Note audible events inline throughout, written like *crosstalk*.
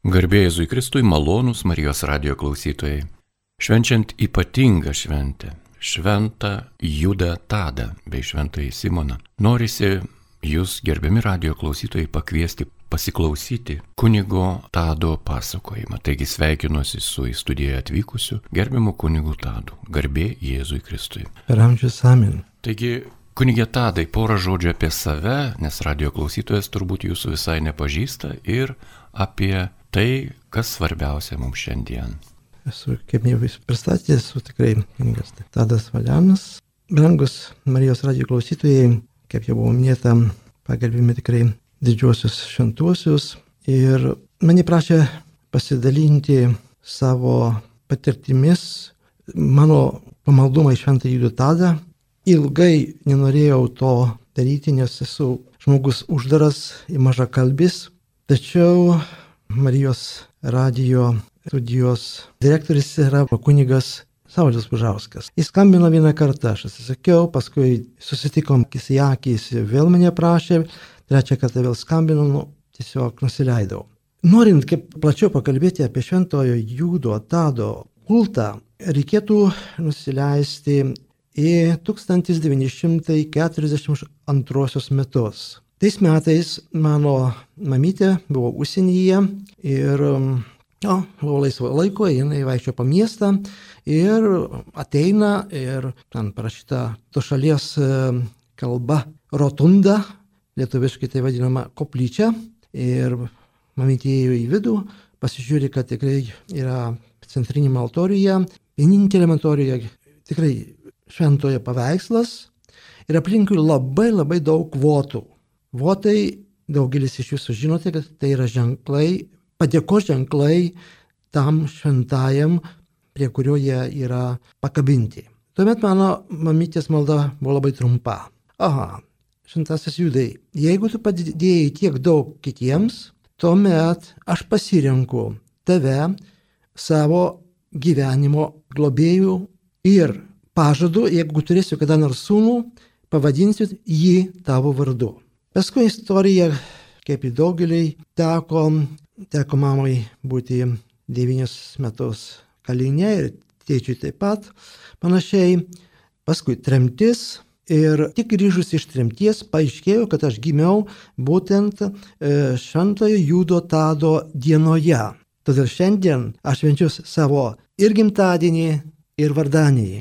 Garbėjai Jėzui Kristui malonūs Marijos radio klausytojai. Švenčiant ypatingą šventę, šventą Judą Tadą bei šventąjį Simoną, norisi jūs, gerbiami radio klausytojai, pakviesti pasiklausyti kunigo Tado pasakojimą. Taigi sveikinuosi su į studiją atvykusiu gerbiamu kunigu Tadu. Garbė Jėzui Kristui. Per amžius amen. Taigi Kunigė Tadai, porą žodžių apie save, nes radio klausytojas turbūt jūsų visai nepažįsta ir apie tai, kas svarbiausia mums šiandien. Esu, kaip jau jūs pristatėte, esu tikrai kunigas Tadas Valianas. Brangus Marijos radio klausytojai, kaip jau buvo minėta, pagerbėme tikrai didžiuosius šventuosius ir mane prašė pasidalinti savo patirtimis, mano pamaldumą į šventą Judų Tadą ilgai nenorėjau to daryti, nes esu žmogus uždaras ir maža kalbis. Tačiau Marijos radio studijos direktorius yra kunigas Saulis Bužauskas. Jis skambino vieną kartą, aš atsisakiau, paskui susitikom akis į akis, vėl mane prašė, trečią kartą vėl skambino, nu, tiesiog nusileidau. Norint kaip plačiau pakalbėti apie šventojo Jūdo Tado kultą, reikėtų nusileisti į 1942 metus. Tais metais mano mamytė buvo užsienyje ir jo, buvo laisvo laiko, jinai vaikščio po miestą ir ateina ir ten parašyta to šalies e, kalba rotunda, lietuviškai tai vadinama koplyčia. Ir mamytė ėjo į vidų, pasižiūri, kad tikrai yra centrinėme altoriuje, vienintelėme altoriuje tikrai šventojo paveikslas ir aplinkui labai labai daug votų. Votai, daugelis iš jūsų žinote, kad tai yra ženklai, padėkos ženklai tam šventajam, prie kurio jie yra pakabinti. Tuomet mano mamytės malda buvo labai trumpa. Aha, šventasis judai, jeigu tu padėjai tiek daug kitiems, tuomet aš pasirenku tave savo gyvenimo globėjų ir pažadu, jeigu turėsiu kada nors sūnų, pavadinsiu jį tavo vardu. Paskui istorija, kaip į daugelį, teko, teko mamai būti devynius metus kalinė ir tėčiui taip pat panašiai. Paskui tremtis ir tik grįžus iš tremties paaiškėjo, kad aš gimiau būtent e, Šventojo Judo Tado dienoje. Todėl šiandien aš švenčiu savo ir gimtadienį, ir vardanį.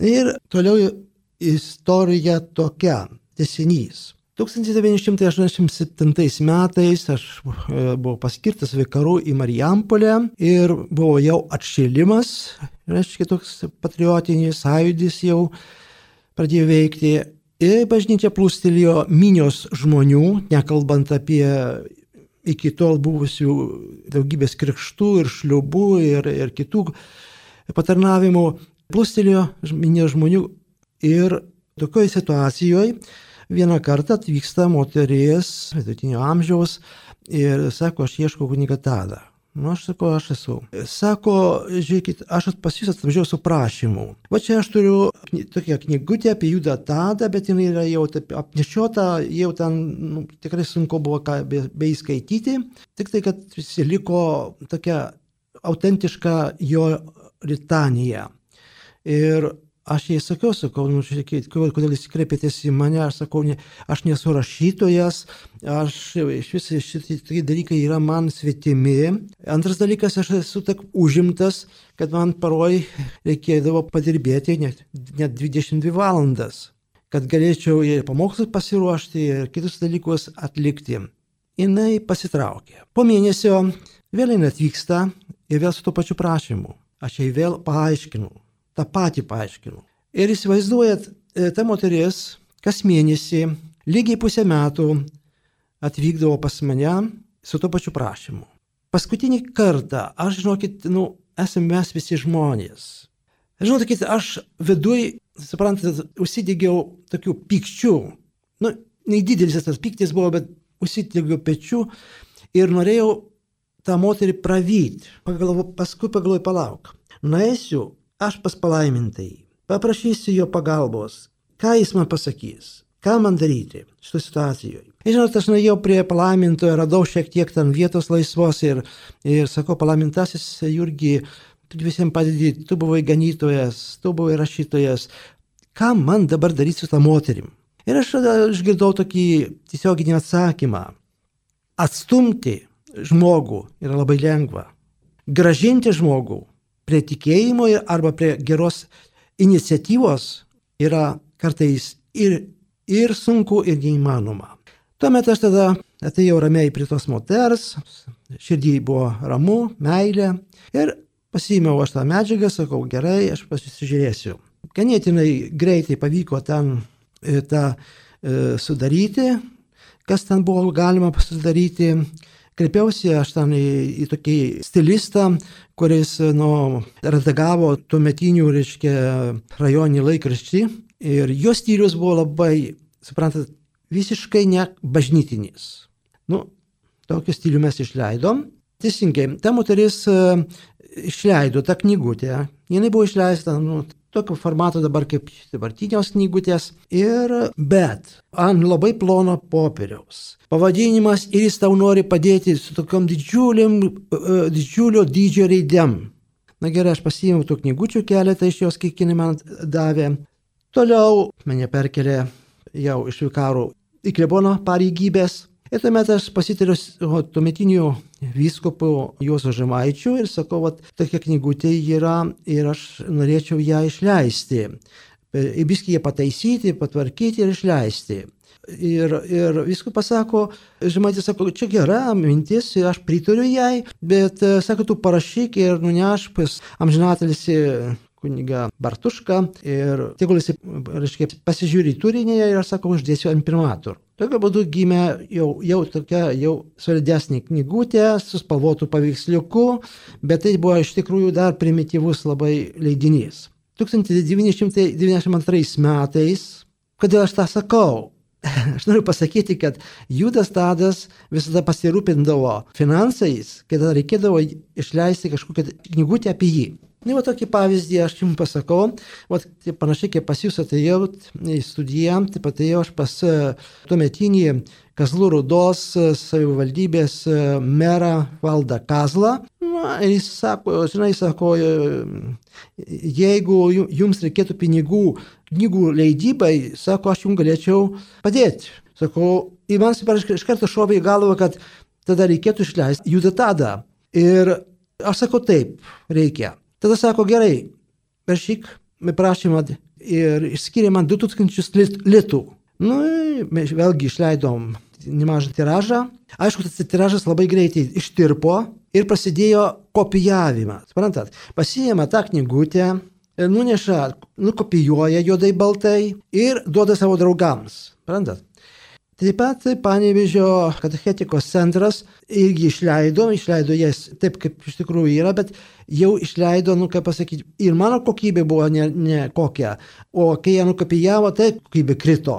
Ir toliau istorija tokia, tesinys. 1987 metais aš e, buvau paskirtas vikaru į Marijampolę ir buvo jau atšilimas, reiškia toks patriotinis sąjūdis jau pradėjo veikti. Ir bažnyčia plūstelėjo minios žmonių, nekalbant apie iki tol buvusių daugybės krikštų ir šliubų ir, ir kitų patarnavimų plūstelėjo minė žmonių ir tokioje situacijoje vieną kartą atvyksta moteris vidutinio amžiaus ir sako, aš ieškau kunigą Tadą. Nu, aš sakau, aš esu. Sako, žiūrėkit, aš pas jūs atvažiuoju su prašymu. Va čia aš turiu tokią knygutę apie Judą Tadą, bet jinai yra jau apnešiota, jau ten nu, tikrai sunku buvo ką be, beįskaityti. Tik tai, kad visi liko tokia autentiška jo litanija. Ir aš jai sakiau, sakau, nu, žiūrėkit, kodėl jūs kreipėtės į mane, aš sakau, ne, aš nesu rašytojas, aš iš vis šitie dalykai yra man svetimi. Antras dalykas, aš esu tak užimtas, kad man paroj reikėdavo padirbėti net, net 22 valandas, kad galėčiau ir pamokslus pasiruošti, ir kitus dalykus atlikti. Jis pasitraukė. Po mėnesio vėl jinai atvyksta ir vėl su tuo pačiu prašymu. Aš jai vėl paaiškinau, tą patį paaiškinau. Ir įsivaizduojat, e, ta moteris kas mėnesį, lygiai pusę metų atvykdavo pas mane su tuo pačiu prašymu. Paskutinį kartą, aš žinokit, nu, esame mes visi žmonės. Žinokit, aš viduj, suprantat, užsidegiau tokių pykčių. Nu, nedidelis tas pyktis buvo, bet užsidegiau pečių ir norėjau tą moterį pravyti. Pagalvo, paskui pagalvoju, palauk. Nueisiu aš pas palaimintai, paprašysiu jo pagalbos. Ką jis man pasakys? Ką man daryti šitoje situacijoje? Žinot, aš nuėjau prie palaimintojo, radau šiek tiek ten vietos laisvos ir, ir sakau, palaimintasis Jurgi, tu visiems padedi, tu buvai ganytojas, tu buvai rašytojas, ką man dabar daryti su tą moterim? Ir aš tada išgirdau tokį tiesioginį atsakymą. Atstumti žmogų yra labai lengva. Gražinti žmogų prie tikėjimo arba prie geros iniciatyvos yra kartais ir, ir sunku, ir neįmanoma. Tuomet aš tada atėjau ramiai prie tos moters, širdį buvo ramu, meilė ir pasiėmiau aš tą medžiagą, sakau, gerai, aš pasižiūrėsiu. Ganėtinai greitai pavyko ten e, tą e, sudaryti, kas ten buvo galima pasidaryti. Kreipiausi aš ten į, į tokį stilistą, kuris nu, redagavo tuo metinių, reiškia, rajoninį laikraštį. Ir jo stilius buvo labai, suprantat, visiškai ne bažnytinis. Nu, tokiu stiliu mes išleidom. Teisingai, ta moteris uh, išleido tą knygutę. Jis buvo išleista, nu, tokio formato dabar kaip dabartinios knygutės. Ir bet ant labai plono popieriaus. Pavadinimas ir jis tau nori padėti su tokiam didžiuliam, uh, didžiulio dydžio raidėm. Na gerai, aš pasiėmiau tų knygučių keletą iš jos, kiek jinai man davė. Toliau mane perkelė jau iš vikarų į klebono pareigybės. Ir tuomet aš pasitariu tuometiniu vyskupu Juozo Žemaičiu ir sakau, kad tokia knygutė yra ir aš norėčiau ją išleisti. Įbiskį ją pataisyti, patvarkyti ir išleisti. Ir, ir viskas pasako, Žemaitis sako, čia gera mintis, aš pritariu jai, bet, sako, tu parašyk ir nuneš pas amžinatelisi kuniga Bartuška ir tegul jis, reiškia, pasižiūri turinį ir aš sakau, uždėsiu ant primatur. Tokiu būdu gimė jau, jau tokia jau solidesnė knygutė su spalvotų paveiksliuku, bet tai buvo iš tikrųjų dar primityvus labai leidinys. 1992 metais, kodėl aš tą sakau? *laughs* Aš noriu pasakyti, kad Judas Tadas visada pasirūpindavo finansais, kai reikėdavo išleisti kažkokią knygutę apie jį. Na, va tokį pavyzdį aš jums pasakau, va, tai panašiai kaip pas jūs atėjau į studiją, taip atėjau aš pas e, tuometinį Kazlų Rudos e, savivaldybės e, merą valdą Kazlą. Na, ir jis sako, žinai, sako, jeigu jums reikėtų pinigų knygų leidybai, sako, aš jums galėčiau padėti. Sako, į man iš karto šovė į galvą, kad tada reikėtų išleisti judą tada. Ir aš sakau, taip, reikia. Tada sako, gerai, rašyk prašymą ir išskyrė man 2000 litų. Nu, mes vėlgi išleidom nemažą tiražą. Aišku, tas tiražas labai greitai ištirpo ir prasidėjo kopijavimas. Suprantat, pasiėmė tą knygutę, nuneša, nukopijuoja juodai baltai ir duoda savo draugams. Suprantat? Taip pat Panevežio katechetikos centras irgi išleido, išleido jas taip, kaip iš tikrųjų yra, bet jau išleido, nu kaip pasakyti, ir mano kokybė buvo ne, ne kokia, o kai ją nukopijavo, tai kokybė krito.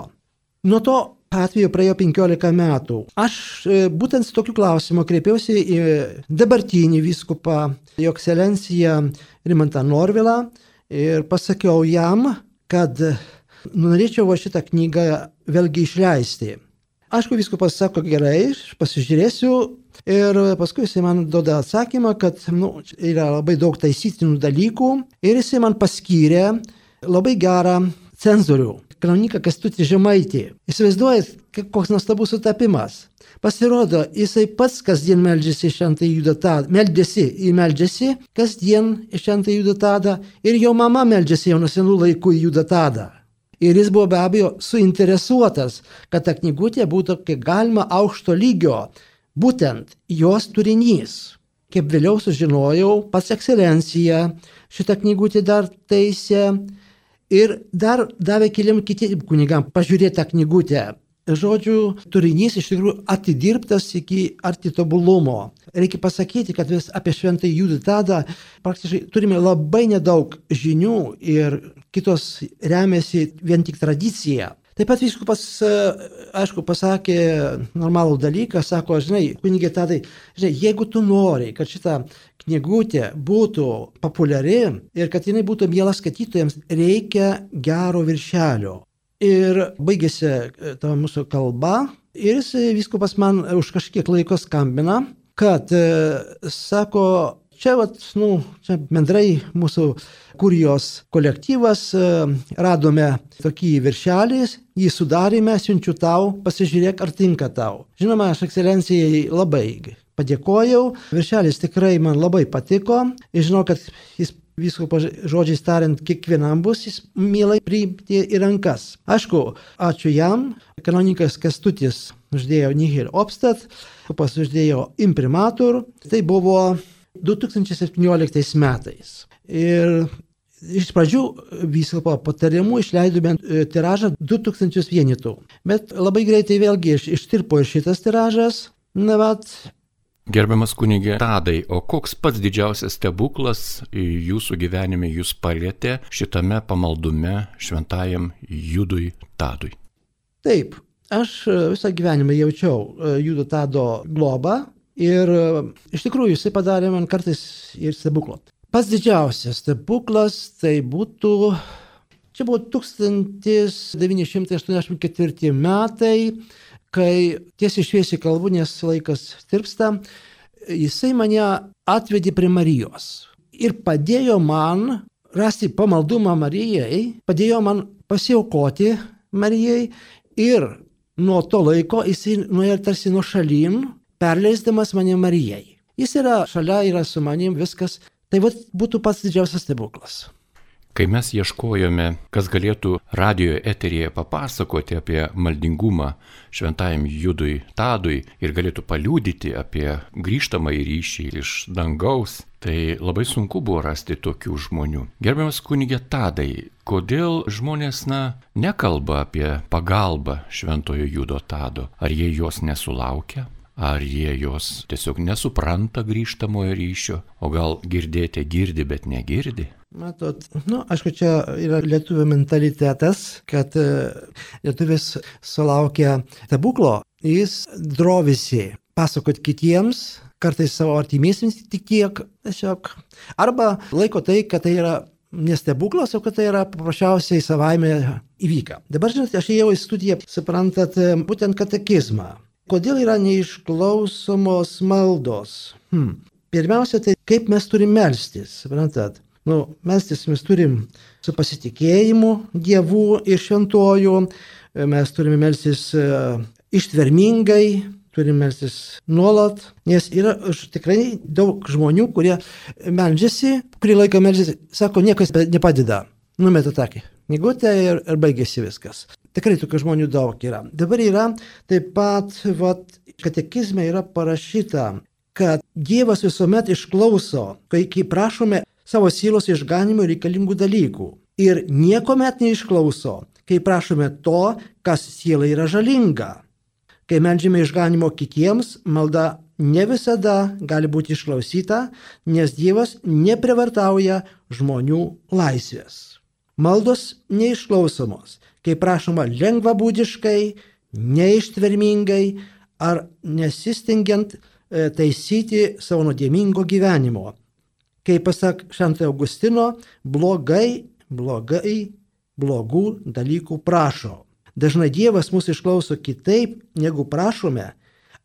Nuo to atveju praėjo 15 metų. Aš e, būtent su tokiu klausimu kreipiausi į dabartinį vyskupą, jo ekscelenciją Rimantą Norvilą ir pasakiau jam, kad norėčiau va šitą knygą vėlgi išleisti. Aišku, viskupas sako gerai, pasižiūrėsiu ir paskui jisai man duoda atsakymą, kad nu, yra labai daug taisytinų dalykų ir jisai man paskyrė labai gerą cenzorių, kanoniką Kestutį Žemaitį. Įsivaizduojat, koks nuostabus sutapimas. Pasirodo, jisai pats kasdien meldžiasi šventą judatą, meldžiasi ir meldžiasi kasdien šventą judatą ir jo mama meldžiasi jau nuo senų laikų į judatą. Ir jis buvo be abejo suinteresuotas, kad ta knygutė būtų kaip galima aukšto lygio, būtent jos turinys. Kaip vėliau sužinojau, pas ekscelencija šitą knygutę dar teisė ir dar davė keliam kitiem kunigam pažiūrėti tą knygutę žodžiu, turinys iš tikrųjų atidirbtas iki arti tobulumo. Reikia pasakyti, kad vis apie šventąjį Judą Tadą praktiškai turime labai nedaug žinių ir kitos remiasi vien tik tradicija. Taip pat viskupas, aišku, pasakė normalų dalyką, sako, žinai, kunigė tadai, žinai, jeigu tu nori, kad šita knygutė būtų populiari ir kad jinai būtų miela skaitytojams, reikia gero viršelio. Ir baigėsi e, ta mūsų kalba Ir jis viskupas man už kažkiek laiko skambina, kad, sako, čia, vat, nu, čia bendrai mūsų kurijos kolektyvas radome tokį viršelį, jį sudarėme, siunčiu tau, pasižiūrėk, ar tinka tau. Žinoma, aš ekscelencijai labai padėkojau, viršelis tikrai man labai patiko žinau, kad jis Vyskupo žodžiais tariant, kiekvienam bus jis mielai priimti į rankas. Aišku, ačiū jam, kanonikas Kestutis uždėjo Nihil Obstat, pas uždėjo Imprimatur, tai buvo 2017 metais. Ir Iš pradžių vyskupo patarimu išleidome tiražą 2000 vienetų, bet labai greitai vėlgi iš, ištirpo ir šitas tiražas, na, bet Gerbiamas kunigė Tadai, o koks pats didžiausias stebuklas jūsų gyvenime jūs palėtė šitame pamaldume šventajam Judui Tadui? Taip, aš visą gyvenimą jaučiau e, Judo Tado globą ir e, iš tikrųjų jisai padarė man kartais ir stebuklą. Pats didžiausias stebuklas tai būtų, čia buvo 1984 metai, kai tiesiai šviesiai kalbu, nes laikas tirpsta, jisai mane atvedė prie Marijos ir padėjo man rasti pamaldumą Marijai, padėjo man pasiaukoti Marijai ir nuo to laiko jisai nuėjo tarsi nuo šalin, perleisdamas mane Marijai. Jis yra šalia, yra su manim, viskas. Tai vat, būtų pats didžiausias stebuklas. Kai mes ieškojome, kas galėtų radio eteryje papasakoti apie maldingumą šventajam Judui Tadui ir galėtų paliūdyti apie grįžtamą į ryšį iš dangaus, tai labai sunku buvo rasti tokių žmonių. Gerbiamas kunigė Tadai, kodėl žmonės, na, nekalba apie pagalbą šventojo Judo Tado? Ar jie jos nesulaukia? Ar jie jos tiesiog nesupranta grįžtamojo ryšio, o gal girdėti girdi, bet negirdi? Matot, nu, aišku, čia yra lietuvių mentalitetas, kad e, lietuvis sulaukia stebuklo, jis drovisi pasakot kitiems, kartais savo artimiesiems tik tiek, tiesiog. Arba laiko tai, kad tai yra nestebuklas, o kad tai yra paprasčiausiai savaime įvyka. Dabar, žinot, aš ėjau į studiją, suprantat, e, būtent katekizmą. Kodėl yra neišklausomos maldos? Hmm. Pirmiausia, tai kaip mes turime melstis, suprantat? Nu, mes turim su pasitikėjimu dievų ir šventojų, mes turime melstis e, ištvermingai, turime melstis nuolat, nes yra tikrai daug žmonių, kurie melžiasi, kurį laiką melžiasi, sako, niekas nepadeda, numeta takį, knygutę ir, ir baigėsi viskas. Tikrai tokių žmonių daug yra. Dabar yra taip pat, vat, katekizme yra parašyta, kad Dievas visuomet išklauso, kai prašome savo sielos išganimo reikalingų dalykų. Ir niekuomet neišklauso, kai prašome to, kas sielai yra žalinga. Kai melžiame išganimo kitiems, malda ne visada gali būti išklausyta, nes Dievas neprivartauja žmonių laisvės. Maldos neišklausomos, kai prašoma lengvabūdiškai, neištvermingai ar nesistengiant e, taisyti savo nuodėmingo gyvenimo kai pasak Šventojo Augustino, blogai, blogai, blogų dalykų prašo. Dažnai Dievas mūsų išklauso kitaip, negu prašome,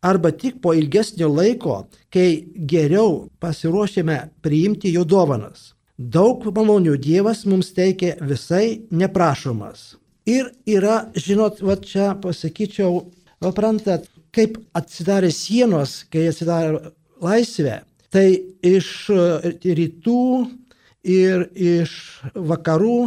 arba tik po ilgesnio laiko, kai geriau pasiruošėme priimti jo dovanas. Daug malonių Dievas mums teikia visai neprašomas. Ir yra, žinot, va čia pasakyčiau, suprantat, kaip atsidarė sienos, kai atsidarė laisvė, Tai iš e, rytų ir iš vakarų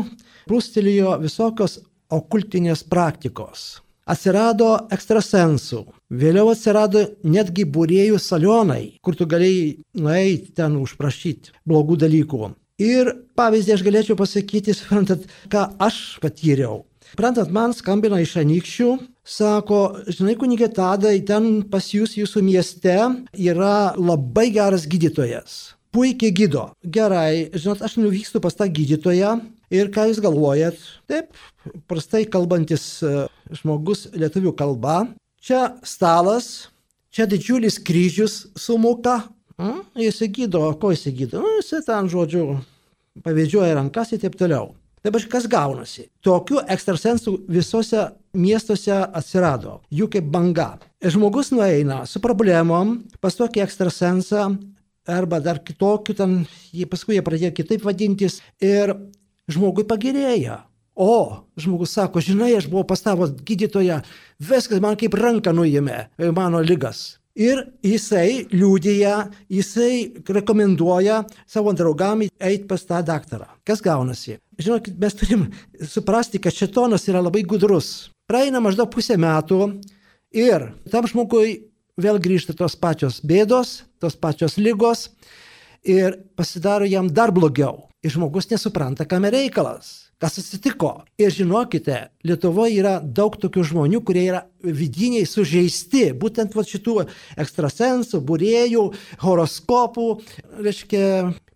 prūstelėjo visokios okultinės praktikos. Atsirado ekstrasensų, vėliau atsirado netgi būrėjų salionai, kur tu galėjai nueiti ten užprašyti blogų dalykų. Ir pavyzdį aš galėčiau pasakyti, suprantat, ką aš patyriau. Suprantat, man skambina iš anykščių Sako, žinai, kunigė Tadai, ten pas jūs jūsų mieste yra labai geras gydytojas. Puikiai gydo. Gerai, žinot, aš nuvykstu pas tą gydytoją ir ką jūs galvojat? Taip, prastai kalbantis e, žmogus lietuvių kalba. Čia stalas, čia didžiulis kryžius sumuka. Hmm? Jis gydo, ko jis gydo? Nu, jis ten, žodžiu, pavėdžioja rankas ir taip toliau. Dabar kas gaunasi? Tokių ekstrasensų visose miestuose atsirado, jų kaip banga. Žmogus nueina su problemom pas tokį ekstrasensą arba dar kitokiu, ten, paskui jie pradėjo kitaip vadintis ir žmogui pagerėja. O, žmogus sako, žinai, aš buvau pas tavo gydytoją, viskas man kaip ranką nuėmė, mano lygas. Ir jisai liūdėja, jisai rekomenduoja savo draugam eiti pas tą daktarą. Kas gaunasi? Žinokit, mes turim suprasti, kad šitonas yra labai gudrus. Praeina maždaug pusę metų ir tam žmogui vėl grįžta tos pačios bėdos, tos pačios lygos ir pasidaro jam dar blogiau. Ir žmogus nesupranta, kam reikalas kas atsitiko. Ir žinokite, Lietuvoje yra daug tokių žmonių, kurie yra vidiniai sužeisti, būtent va, šitų ekstrasensų, būrėjų, horoskopų, reiškia,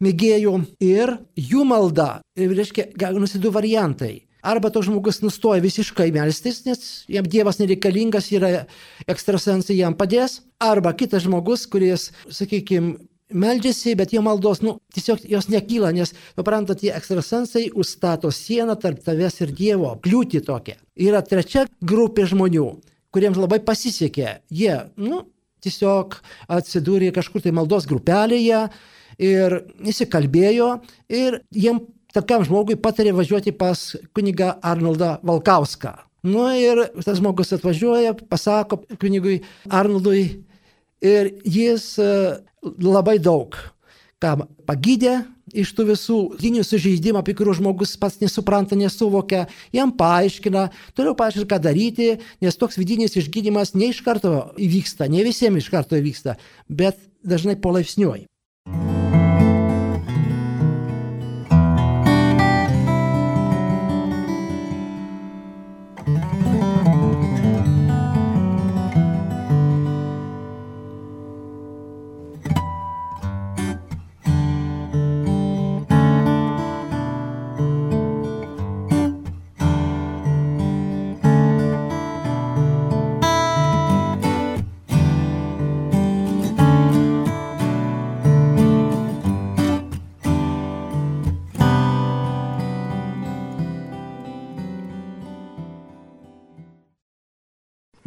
mėgėjų. Ir jų malda, reiškia, gaunasi du variantai. Arba toks žmogus nustoja visiškai melstis, nes jam Dievas nereikalingas, yra ekstrasensai jam padės. Arba kitas žmogus, kuris, sakykime, meldžiasi, bet jo maldos, nu, tiesiog jos nekyla, nes, suprantat, tie ekstrasensai užstato sieną tarp tavęs ir Dievo, kliūti tokia. Yra trečia grupė žmonių, kuriems labai pasisekė. Jie, nu, tiesiog atsidūrė kažkur tai maldos grupelėje ir įsikalbėjo ir jiem tokiam žmogui patarė važiuoti pas kunigą Arnoldą Valkauską. Nu ir tas žmogus atvažiuoja, pasako kunigui Arnoldui ir jis labai daug, ką pagydė iš tų visų ginių sužeidimų, apie kuriuos žmogus pats nesupranta, nesuvokia, jam paaiškina, toliau paaiškina, ką daryti, nes toks vidinis išgydymas ne iš karto įvyksta, ne visiems iš karto įvyksta, bet dažnai polaipsniui.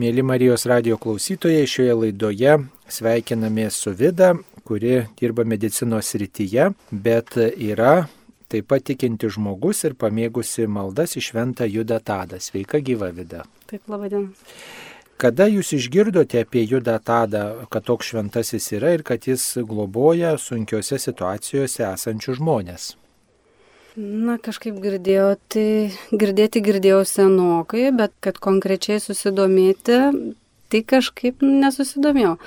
Mėly Marijos radio klausytojai, šioje laidoje sveikinamės su Vida, kuri dirba medicinos srityje, bet yra taip pat tikinti žmogus ir pamėgusi maldas į šventą Judą Tadą. Sveika gyva Vida. Taip, laba diena. Kada jūs išgirdote apie Judą Tadą, kad toks šventasis yra ir kad jis globoja sunkiose situacijose esančių žmonės? Na, kažkaip girdėjau, tai girdėti girdėjau senokai, bet kad konkrečiai susidomėti, tai kažkaip nesusidomėjau.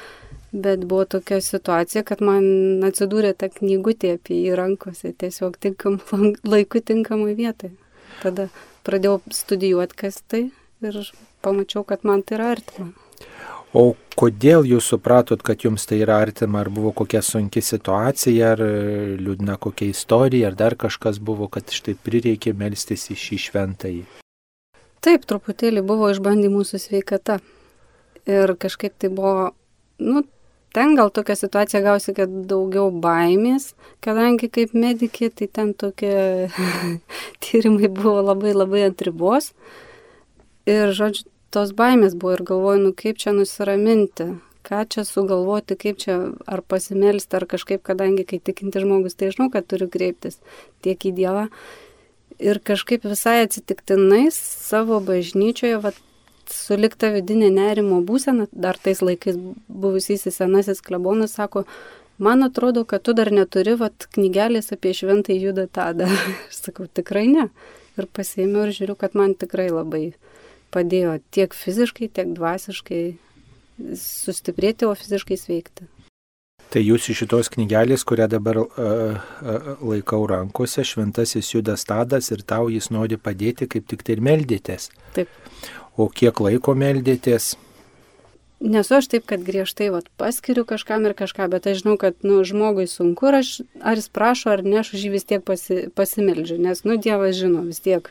Bet buvo tokia situacija, kad man atsidūrė ta knygutė apie jį rankose, tiesiog tinkam, *laughs* laiku tinkamai vietai. Tada pradėjau studijuoti, kas tai ir pamačiau, kad man tai yra artima. O kodėl jūs supratot, kad jums tai yra artima, ar buvo kokia sunki situacija, ar liūdna kokia istorija, ar dar kažkas buvo, kad štai prireikė melstis į šį šventąjį? Taip, truputėlį buvo išbandymų su sveikata. Ir kažkaip tai buvo, nu, ten gal tokia situacija gausi, kad daugiau baimės, kadangi kaip medikė, tai ten tokie *laughs* tyrimai buvo labai labai ant ribos. Ir, žodžiu, tos baimės buvo ir galvoju, nu kaip čia nusiraminti, ką čia sugalvoti, kaip čia ar pasimelsti, ar kažkaip, kadangi kai tikinti žmogus, tai žinau, kad turiu kreiptis tiek į Dievą. Ir kažkaip visai atsitiktinai savo bažnyčioje, vat, sulikta vidinė nerimo būsena, dar tais laikais buvusysis senasis klebonas sako, man atrodo, kad tu dar neturi vat, knygelės apie šventąjį judą tadą. *laughs* Aš sakau, tikrai ne. Ir pasiėmiau ir žiūriu, kad man tikrai labai padėjo tiek fiziškai, tiek dvasiškai sustiprėti, o fiziškai sveikti. Tai jūs iš šitos knygelės, kurią dabar uh, uh, laikau rankose, šventasis Judas Tadas ir tau jis nori padėti, kaip tik tai ir meldėtės. Taip. O kiek laiko meldėtės? Nesu aš taip, kad griežtai vat, paskiriu kažkam ir kažką, bet aš žinau, kad nu, žmogui sunku, ar, aš, ar jis prašo, ar ne, aš už jį vis tiek pasi, pasimeldžiu, nes, nu, Dievas žino vis tiek,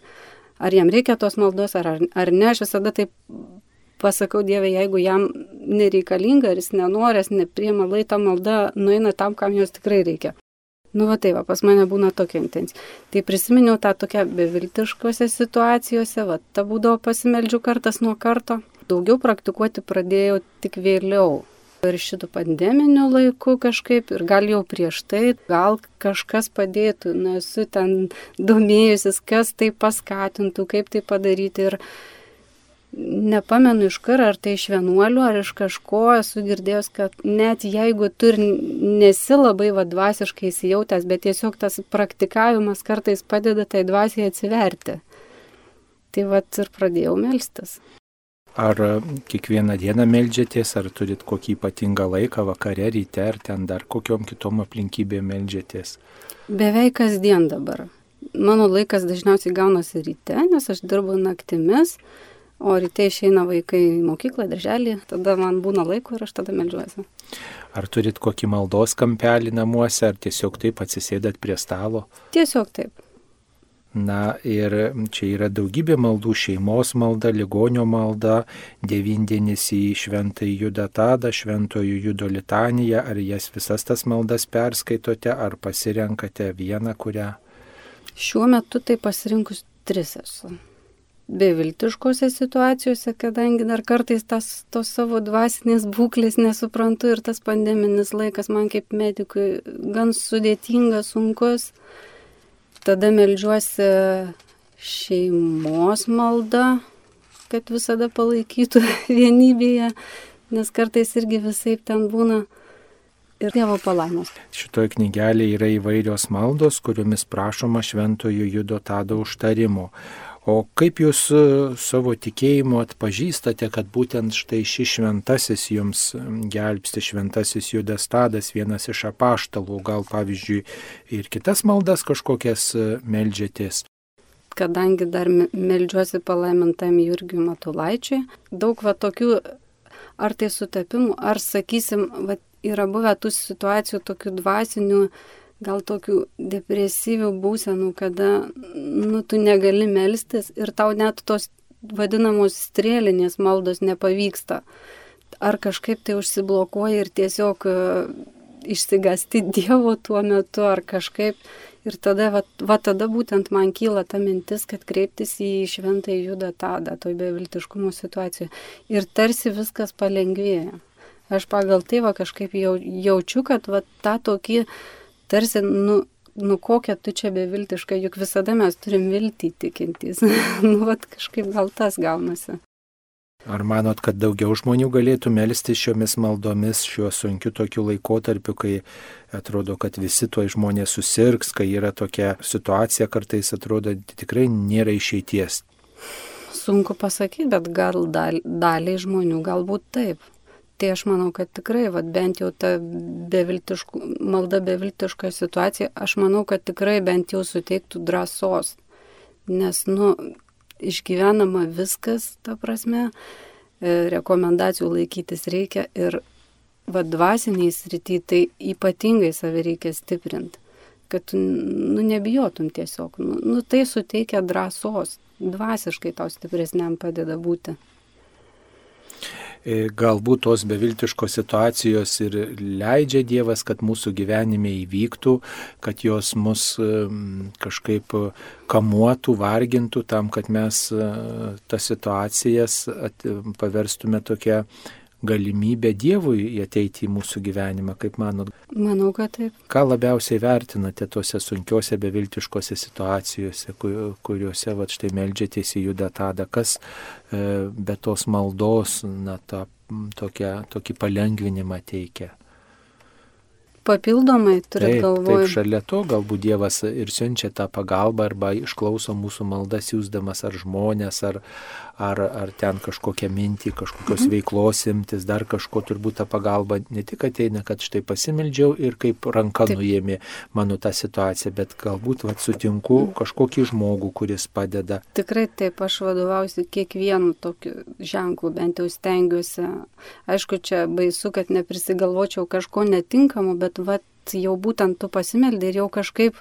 ar jam reikia tos maldos, ar, ar ne. Aš visada taip pasakau Dievui, jeigu jam nereikalinga, ar jis nenorės, nepriema lai, ta malda nueina tam, kam jos tikrai reikia. Nu, va tai va, pas mane būna tokia intencija. Tai prisiminiau tą tokią beviltiškose situacijose, va, ta būdavo pasimeldžiu kartas nuo karto. Daugiau praktikuoti pradėjau tik vėliau. Ir šitų pandeminių laikų kažkaip, ir gal jau prieš tai, gal kažkas padėtų, nesu ten domėjusis, kas tai paskatintų, kaip tai padaryti. Ir nepamenu iš kur, ar tai iš vienuolių, ar iš kažko esu girdėjęs, kad net jeigu tu ir nesi labai vadvasiškai įsijautęs, bet tiesiog tas praktikavimas kartais padeda tai dvasiai atsiverti. Tai vad ir pradėjau melstis. Ar kiekvieną dieną melžiatės, ar turit kokį ypatingą laiką, vakare, ryte, ar ten dar kokiom kitom aplinkybėm melžiatės? Beveik kasdien dabar. Mano laikas dažniausiai gaunasi ryte, nes aš dirbu naktimis o ryte išeina vaikai į mokyklą, darželį, tada man būna laiko ir aš tada melžiuosi. Ar turit kokį maldos kampelį namuose, ar tiesiog taip atsisėdat prie stalo? Tiesiog taip. Na ir čia yra daugybė maldų - šeimos malda, ligonio malda, devindienis į šventąjį judą tadą, šventojų judo litaniją, ar jas visas tas maldas perskaitote, ar pasirenkate vieną, kurią? Šiuo metu tai pasirinkus tris esu beviltiškose situacijose, kadangi dar kartais tas, tos savo dvasinės būklės nesuprantu ir tas pandeminis laikas man kaip medikui gan sudėtingas, sunkus. Tada melžiuosi šeimos maldą, kad visada palaikytų *laughs* vienybėje, nes kartais irgi visai ten būna ir Dievo palaimos. Šitoje knygelėje yra įvairios maldos, kuriomis prašoma šventojo judo tado užtarimo. O kaip jūs e, savo tikėjimu atpažįstate, kad būtent štai šis šventasis jums gelbsti, šventasis Judas Tadas, vienas iš apaštalų, gal pavyzdžiui ir kitas maldas kažkokias e, melžiatės? Kadangi dar melžiuosi palaimintam Jurgiu Matulaičiui, daug va tokių, ar tai sutapimų, ar sakysim, va, yra buvę tų situacijų tokių dvasinių, gal tokių depresyvių būsenų, kada nu, tu negali melstis ir tau net tos vadinamos strėlinės maldos nepavyksta. Ar kažkaip tai užsiblokuoja ir tiesiog e, išsigasti *laughs* Dievo tuo metu, ar kažkaip. Ir tada, va, va tada būtent man kyla ta mintis, kad kreiptis į šventąjį judą tadą, toj beviltiškumo situacijoje. Ir tarsi viskas palengvėja. Aš pagal tai va kažkaip jau, jaučiu, kad va tą tokį tarsi, nu, nu kokia tu čia beviltiška, juk visada mes turim viltį tikintys. *laughs* nu, vat kažkaip gal tas gaunasi. Ar manot, kad daugiau žmonių galėtų melstis šiomis maldomis šiuo sunkiu tokiu laikotarpiu, kai atrodo, kad visi tuo žmonės susirgs, kai yra tokia situacija, kartais atrodo tikrai nėra išeities? Sunku pasakyti, bet gal dal, daliai žmonių galbūt taip. Tai aš manau, kad tikrai, vat, bent jau ta beviltiškų, malda beviltiška situacija, aš manau, kad tikrai bent jau suteiktų drąsos. Nes, nu, išgyvenama viskas, ta prasme, e, rekomendacijų laikytis reikia ir vad dvasiniai srity tai ypatingai save reikia stiprinti, kad tu nu, nebijotum tiesiog. Nu, nu, tai suteikia drąsos, dvasiškai tau stipresniam padeda būti. E, galbūt tos beviltiškos situacijos ir leidžia Dievas, kad mūsų gyvenime įvyktų, kad jos mus kažkaip kamuotų, vargintų tam, kad mes e, tas situacijas paverstume tokia galimybę Dievui ateiti į mūsų gyvenimą, kaip manot? Manau, kad taip. Ką labiausiai vertinate tose sunkiose, beviltiškose situacijose, kuriuose va štai melžiatės į judą tada, kas e, be tos maldos, na, tą tokią, tokį palengvinimą teikia? Papildomai turit galvoje. Taip, šalia to galbūt Dievas ir siunčia tą pagalbą arba išklauso mūsų maldas, siūsdamas ar žmonės, ar, ar, ar ten kažkokią mintį, kažkokios mhm. veiklos imtis, dar kažko turbūt ta pagalba ne tik ateina, kad štai pasimeldžiau ir kaip ranka Taip. nuėmė mano tą situaciją, bet galbūt vat, sutinku mhm. kažkokį žmogų, kuris padeda. Tikrai taip, aš vadovausiu kiekvienu tokiu ženklu, bent jau stengiuosi. Aišku, čia baisu, kad neprisigalvočiau kažko netinkamo, bet vat, jau būtent tu pasimeldai ir jau kažkaip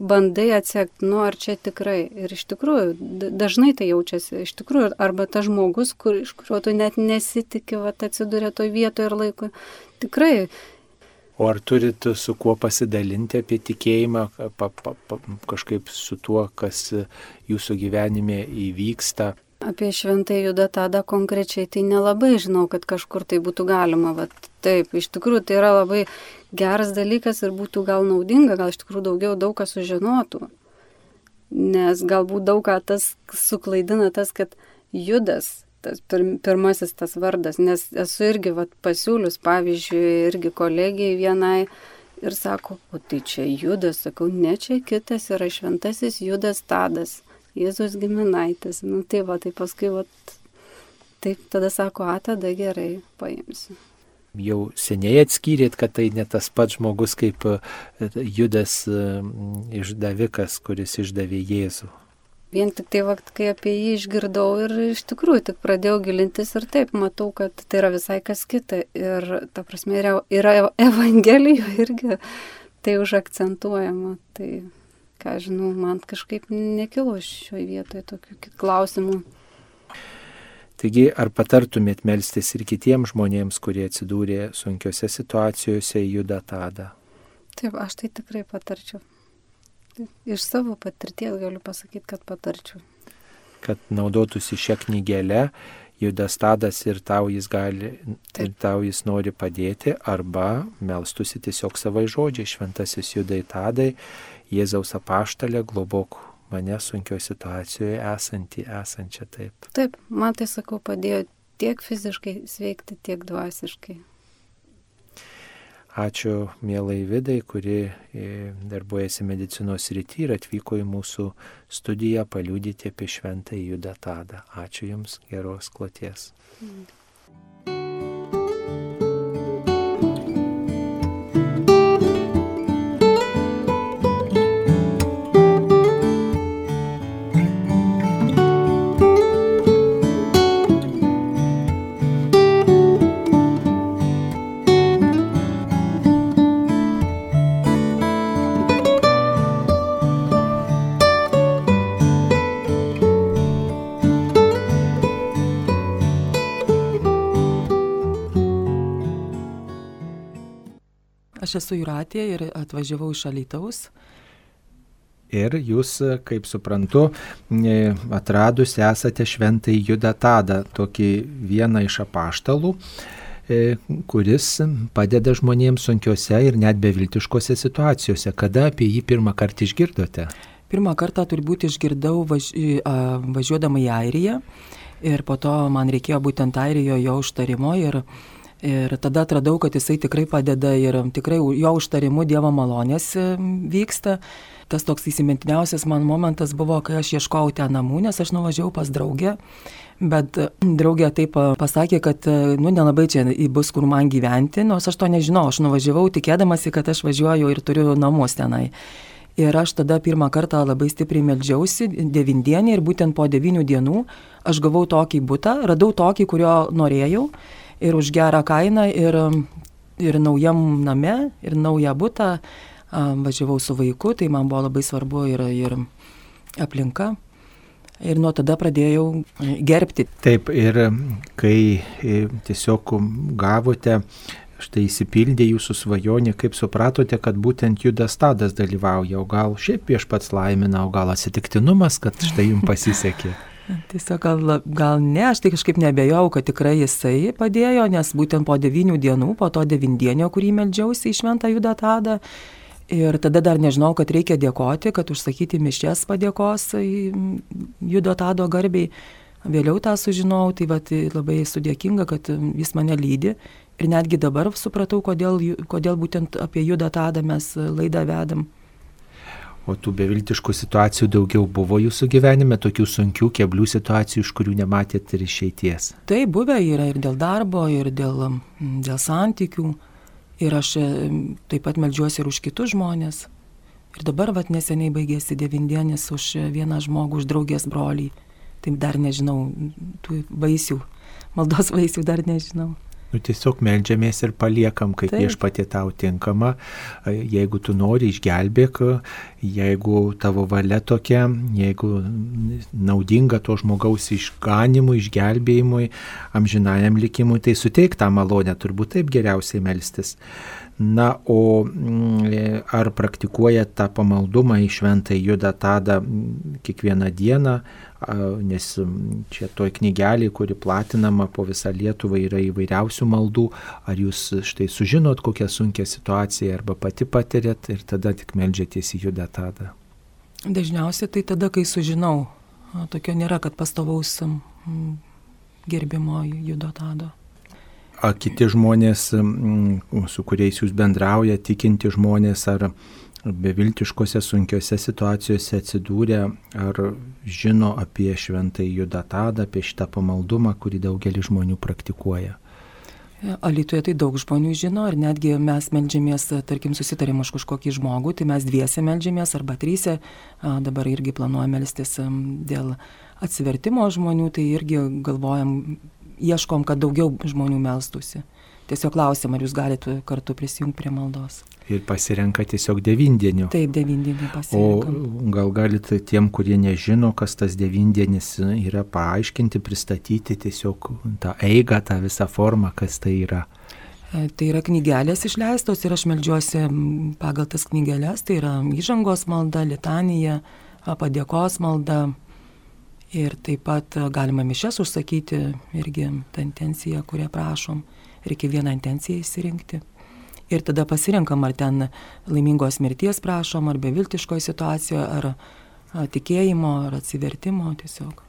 bandai atsekti, nu ar čia tikrai. Ir iš tikrųjų, dažnai tai jaučiasi, iš tikrųjų, arba tas žmogus, kur, iš kurio tu net nesitikė, va, atsidūrė toj vietoje ir laikui. Tikrai. O ar turit su kuo pasidalinti apie tikėjimą, pa, pa, pa, kažkaip su tuo, kas jūsų gyvenime įvyksta? Apie šventąjį judą tada konkrečiai tai nelabai žinau, kad kažkur tai būtų galima. Vat, taip, iš tikrųjų tai yra labai geras dalykas ir būtų gal naudinga, gal iš tikrųjų daugiau daug kas sužinotų. Nes galbūt daug ką tas suklaidina tas, kad judas tas pir, pirmasis tas vardas, nes esu irgi vat, pasiūlius, pavyzdžiui, irgi kolegijai vienai ir sako, o tai čia judas, sakau, ne čia kitas yra šventasis judas tadas, Jėzus giminaitis. Nu tai va, tai paskui, va, taip tada sako, a, tada gerai, paimsiu. Jau seniai atskyrėt, kad tai ne tas pats žmogus kaip judas išdavikas, kuris išdavė Jėzų. Vien tik tai, vakt, kai apie jį išgirdau ir iš tikrųjų tik pradėjau gilintis ir taip matau, kad tai yra visai kas kita. Ir ta prasme yra, yra Evangelijoje irgi tai užakcentuojama. Tai, ką žinau, man kažkaip nekilo šioje vietoje tokių klausimų. Taigi, ar patartumėt melstis ir kitiems žmonėms, kurie atsidūrė sunkiose situacijose į judą tadą? Taip, aš tai tikrai patarčiau. Iš savo patirties galiu pasakyti, kad patarčiau. Kad naudotųsi šią knygelę, Judas Tadas ir tau jis gali, Taip. ir tau jis nori padėti, arba melstusi tiesiog savai žodžiai, šventasis Judai Tadai, Jėzaus apaštalė, globok mane sunkioje situacijoje esantį, esančią taip. Taip, man tai sakau, padėjo tiek fiziškai sveikti, tiek dvasiškai. Ačiū mielai Vidai, kuri e, darbuojasi medicinos rytį ir atvyko į mūsų studiją paliūdyti apie šventą Judą Tadą. Ačiū Jums, geros kloties. Mm. Aš esu Juratė ir atvažiavau iš Alytaus. Ir jūs, kaip suprantu, atradus esate šventai Judą Tadą, tokį vieną iš apaštalų, e, kuris padeda žmonėms sunkiose ir net beviltiškose situacijose. Kada apie jį pirmą kartą išgirdote? Pirmą kartą turbūt išgirdau važ... važiuodama į Airiją ir po to man reikėjo būtent Airijoje jo užtarimo ir Ir tada atradau, kad jisai tikrai padeda ir tikrai jo užtarimu Dievo malonės e, vyksta. Tas toks įsimintiniausias man momentas buvo, kai aš ieškojau ten namų, nes aš nuvažiavau pas draugę. Bet e, draugė taip e, pasakė, kad, nu, nelabai čia bus kur man gyventi, nors aš to nežinau, aš nuvažiavau tikėdamasi, kad aš važiuoju ir turiu namus tenai. Ir aš tada pirmą kartą labai stipriai meldžiausi, devindienį ir būtent po devinių dienų aš gavau tokį būtą, radau tokį, kurio norėjau ir už gerą kainą, ir, ir naujam name, ir naują būtą. Važiavau su vaiku, tai man buvo labai svarbu ir, ir aplinka. Ir nuo tada pradėjau gerbti. Taip, ir kai e, tiesiog gavote štai įsipildė jūsų svajonė, kaip supratote, kad būtent Judas Tadas dalyvauja, o gal šiaip viešpats laimina, o gal atsitiktinumas, kad štai jums pasisekė. Tiesiog gal, gal ne, aš tai kažkaip nebejau, kad tikrai jisai padėjo, nes būtent po devynių dienų, po to devindienio, kurį meldžiausi į šventą judą tadą, ir tada dar nežinau, kad reikia dėkoti, kad užsakyti mišės padėkos judo tado garbiai. Vėliau tą sužinojau, tai vat, labai esu dėkinga, kad jis mane lydi. Ir netgi dabar supratau, kodėl, kodėl būtent apie judą tadą mes laidą vedam. O tų beviltiškų situacijų daugiau buvo jūsų gyvenime, tokių sunkių, keblių situacijų, iš kurių nematėt ir išeities? Tai buvę yra ir dėl darbo, ir dėl, dėl santykių. Ir aš taip pat melžiuosi ir už kitus žmonės. Ir dabar vat neseniai baigėsi devindienis už vieną žmogų, už draugės brolį. Taip dar nežinau, tų vaisių, maldos vaisių dar nežinau. Nu, tiesiog melžiamės ir paliekam, kaip viešpatė tau tinkama. Jeigu tu nori, išgelbėk, jeigu tavo valia tokia, jeigu naudinga to žmogaus išganimui, išgelbėjimui, amžinajam likimui, tai suteik tą malonę, turbūt taip geriausiai melstis. Na, o mm, ar praktikuoja tą pamaldumą į šventą judą tada kiekvieną dieną, nes čia toj knygelį, kuri platinama po visą Lietuvą, yra įvairiausių maldų, ar jūs štai sužinot kokią sunkę situaciją arba pati patirėt ir tada tik melžiatės į judą tada? Dažniausiai tai tada, kai sužinau. Tokio nėra, kad pastovaus gerbimo judo tado a, kiti žmonės, su kuriais jūs bendrauja, tikinti žmonės ar beviltiškose sunkiose situacijose atsidūrė, ar žino apie šventąjį judatadą, apie šitą pamaldumą, kurį daugelis žmonių praktikuoja. Alitoje tai daug žmonių žino ir netgi mes melžiamės, tarkim, susitarėm už kažkokį žmogų, tai mes dviese melžiamės arba trysia, dabar irgi planuojame melstis dėl atsivertimo žmonių, tai irgi galvojam ieškom, kad daugiau žmonių melstusi. Tiesiog klausim, ar jūs galite kartu prisijungti prie maldos. Ir pasirenka tiesiog devindienio. Taip, devindienį pasirenka. O gal galite tiem, kurie nežino, kas tas devindienis yra, paaiškinti, pristatyti tiesiog tą eigą, tą visą formą, kas tai yra. E, tai yra knygelės išleistos ir aš melžiuosi pagal tas knygelės, tai yra įžangos malda, litanija, padėkos malda, Ir taip pat e, galima mišes užsakyti, irgi tą intenciją, kurią prašom. Reikia vieną intenciją įsirinkti. Ir tada pasirinkam, ar ten laimingos mirties prašom, ar beviltiškoje situacijoje, ar tikėjimo, ar atsivertimo tiesiog.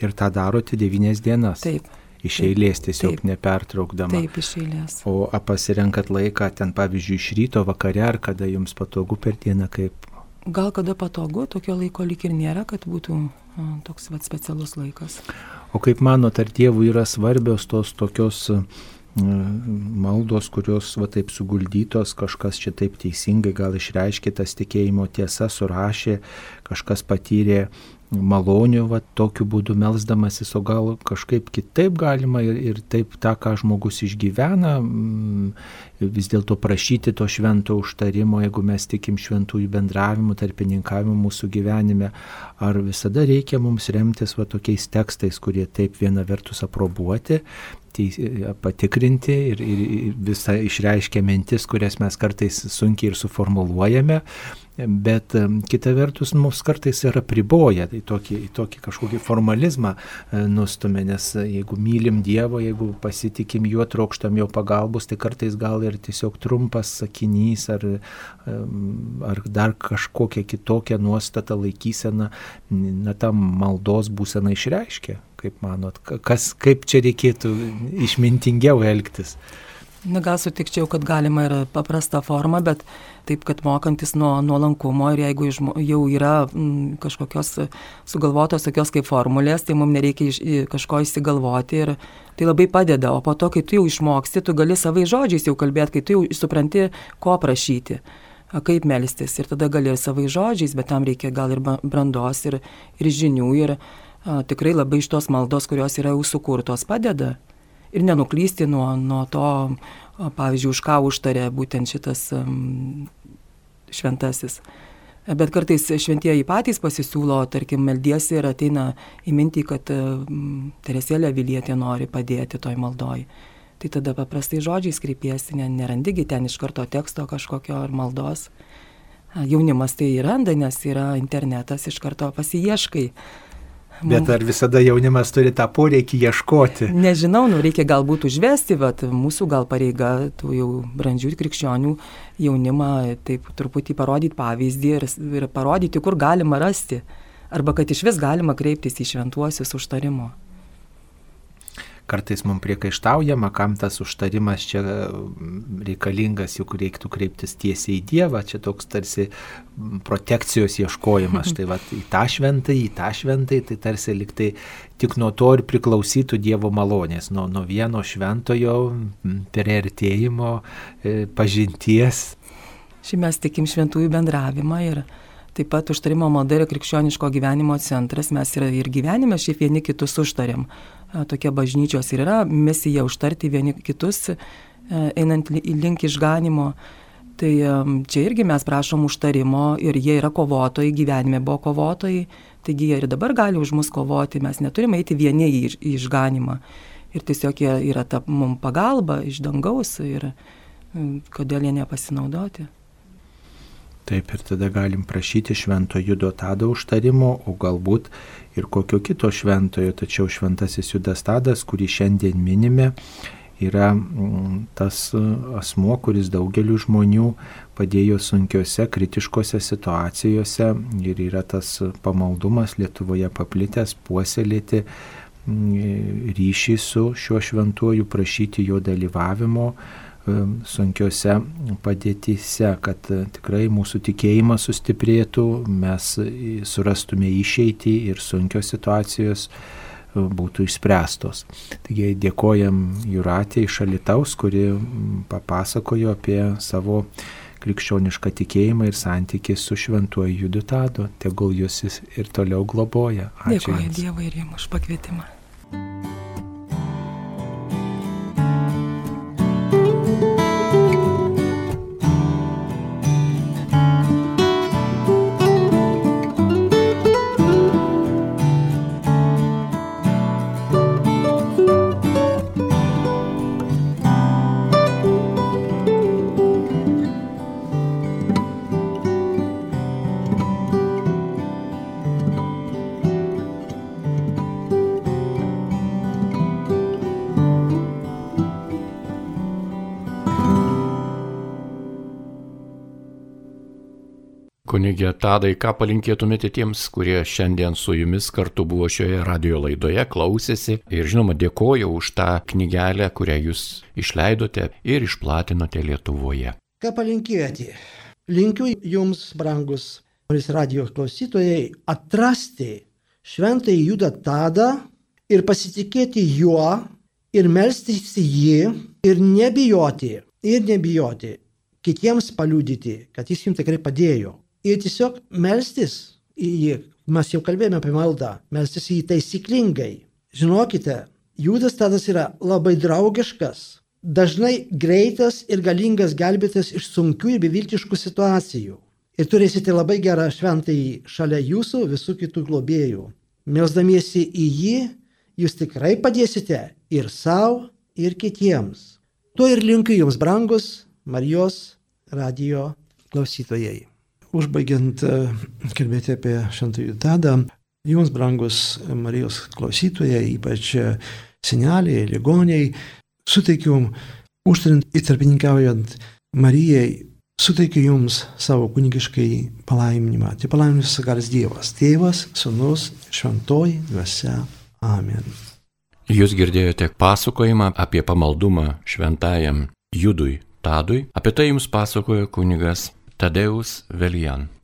Ir tą darote devynės dienas. Taip. Iš eilės tiesiog taip, nepertraukdama. Taip, iš eilės. O pasirenkat laiką ten, pavyzdžiui, iš ryto, vakare, ar kada jums patogu per dieną, kaip gal kada patogu, tokio laiko lik ir nėra, kad būtų toks vat, specialus laikas. O kaip manot, ar dievui yra svarbios tos tokios maldos, kurios va taip suguldytos, kažkas čia taip teisingai gal išreiškė tas tikėjimo tiesa, surašė, kažkas patyrė malonių, va, tokiu būdu melzdamasis, o gal kažkaip kitaip galima ir, ir taip tą, ką žmogus išgyvena, mm, vis dėlto prašyti to švento užtarimo, jeigu mes tikim šventųjų bendravimų, tarpininkavimų mūsų gyvenime, ar visada reikia mums remtis va tokiais tekstais, kurie taip viena vertus aprobuoti, patikrinti ir, ir visą išreiškia mintis, kurias mes kartais sunkiai ir suformuluojame, bet kita vertus mums kartais yra priboja, tai tokį, tokį kažkokį formalizmą e, nustumė, nes jeigu mylim Dievo, jeigu pasitikim juo, trokštam jo pagalbos, tai kartais gal ir tiesiog trumpas sakinys ar, ar dar kažkokia kitokia nuostata laikysena, na, tam maldos būsena išreiškia. Kaip manot, kas, kaip čia reikėtų išmintingiau elgtis? Na, gal sutikčiau, kad galima ir paprasta forma, bet taip, kad mokantis nuo nuolankumo ir jeigu jau yra m, kažkokios sugalvotos tokios kaip formulės, tai mums nereikia iš, kažko įsigalvoti ir tai labai padeda. O po to, kai tu jau išmoksti, tu gali savai žodžiais jau kalbėti, kai tu jau supranti, ko prašyti kaip melstis. Ir tada gali ir savai žodžiais, bet tam reikia gal ir brandos, ir, ir žinių. Ir tikrai labai iš tos maldos, kurios yra jau sukurtos, padeda ir nenuklysti nuo, nuo to, pavyzdžiui, už ką užtarė būtent šitas šventasis. Bet kartais šventieji patys pasisiūlo, tarkim, meldiesi ir ateina į mintį, kad Teresėlė Vilietė nori padėti toj maldoj. Tai tada paprastai žodžiais kreipiesi, nerandigi ten iš karto teksto kažkokio ar maldos. Jaunimas tai randa, nes yra internetas, iš karto pasieškai Bet ar visada jaunimas turi tą poreikį ieškoti? Nežinau, nu, reikia galbūt užvesti, bet mūsų gal pareiga tų jau brandžių krikščionių jaunimą taip truputį parodyti pavyzdį ir, ir parodyti, kur galima rasti. Arba kad iš vis galima kreiptis į šventuosius užtarimo kartais mums priekaištaujama, kam tas užtarimas čia mm, reikalingas, juk reiktų kreiptis tiesiai į Dievą, čia toks tarsi protekcijos ieškojimas, *laughs* štai va, į tą šventai, į tą šventai, tai tarsi liktai tik nuo to ir priklausytų Dievo malonės, nuo, nuo vieno šventojo perėtėjimo, e, pažinties. Šiaip mes tikim šventųjų bendravimą ir taip pat užtarimo malda yra krikščioniško gyvenimo centras, mes ir, ir gyvenime šiaip vieni kitus užtariam tokia bažnyčios ir yra misija užtarti vieni kitus, einant link išganimo. Tai čia irgi mes prašom užtarimo ir jie yra kovotojai, gyvenime buvo kovotojai, taigi jie ir dabar gali už mus kovoti, mes neturime eiti vieni į išganimą. Ir tiesiog jie yra ta mums pagalba iš dangaus ir kodėl jie nepasinaudoti. Taip ir tada galim prašyti švento judo tado užtarimo, o galbūt ir kokio kito šventojo, tačiau šventasis judas tadas, kurį šiandien minime, yra mm, tas asmo, kuris daugeliu žmonių padėjo sunkiose, kritiškose situacijose ir yra tas pamaldumas Lietuvoje paplitęs, puoselėti mm, ryšį su šiuo šventuoju, prašyti jo dalyvavimo e, sunkiose padėtise, kad tikrai mūsų tikėjimas sustiprėtų, mes surastume išeitį ir sunkios situacijos būtų išspręstos. Taigi dėkojam Juratė iš Alitaus, kuri papasakojo apie savo krikščionišką tikėjimą ir santykį su šventuoju Judutado. Tegul jūs ir toliau globoja. Ačiū Dėkoju Dievui ir jums už pakvietimą. Tadai, ką palinkėtumėte tiems, kurie šiandien su jumis kartu buvo šioje radio laidoje, klausėsi ir žinoma dėkoju už tą knygelę, kurią jūs išleidote ir išplatinote Lietuvoje. Ką palinkėti? Linkiu jums, brangus Marijos radio klausytojai, atrasti šventąjį judą Tadą ir pasitikėti juo ir melstis jį ir nebijoti, ir nebijoti kitiems paliūdyti, kad jis jums tikrai padėjo ir tiesiog melstis į jį. Mes jau kalbėjome apie maldą, melstis į jį taisyklingai. Žinokite, Judas tadas yra labai draugiškas, dažnai greitas ir galingas gelbėtas iš sunkių ir beviltiškų situacijų. Ir turėsite labai gerą šventąjį šalia jūsų visų kitų globėjų. Melsdamiesi į jį, jūs tikrai padėsite ir savo, ir kitiems. Tuo ir linkiu jums, brangus Marijos radio klausytojai užbaigiant e, kalbėti apie Šventąjį Tadą, jums, brangus Marijos klausytojai, ypač seneliai, ligoniai, suteikiu, užtarint įtarpininkaujant Marijai, suteikiu jums savo kunigiškai palaiminimą. Tai palaiminis sagaras Dievas, Tėvas, Sūnus, Šventoji, Dvasia. Amen. Jūs girdėjote pasakojimą apie pamaldumą šventajam Judui Tadui. Apie tai jums pasakojo kunigas Tadeusz Velian.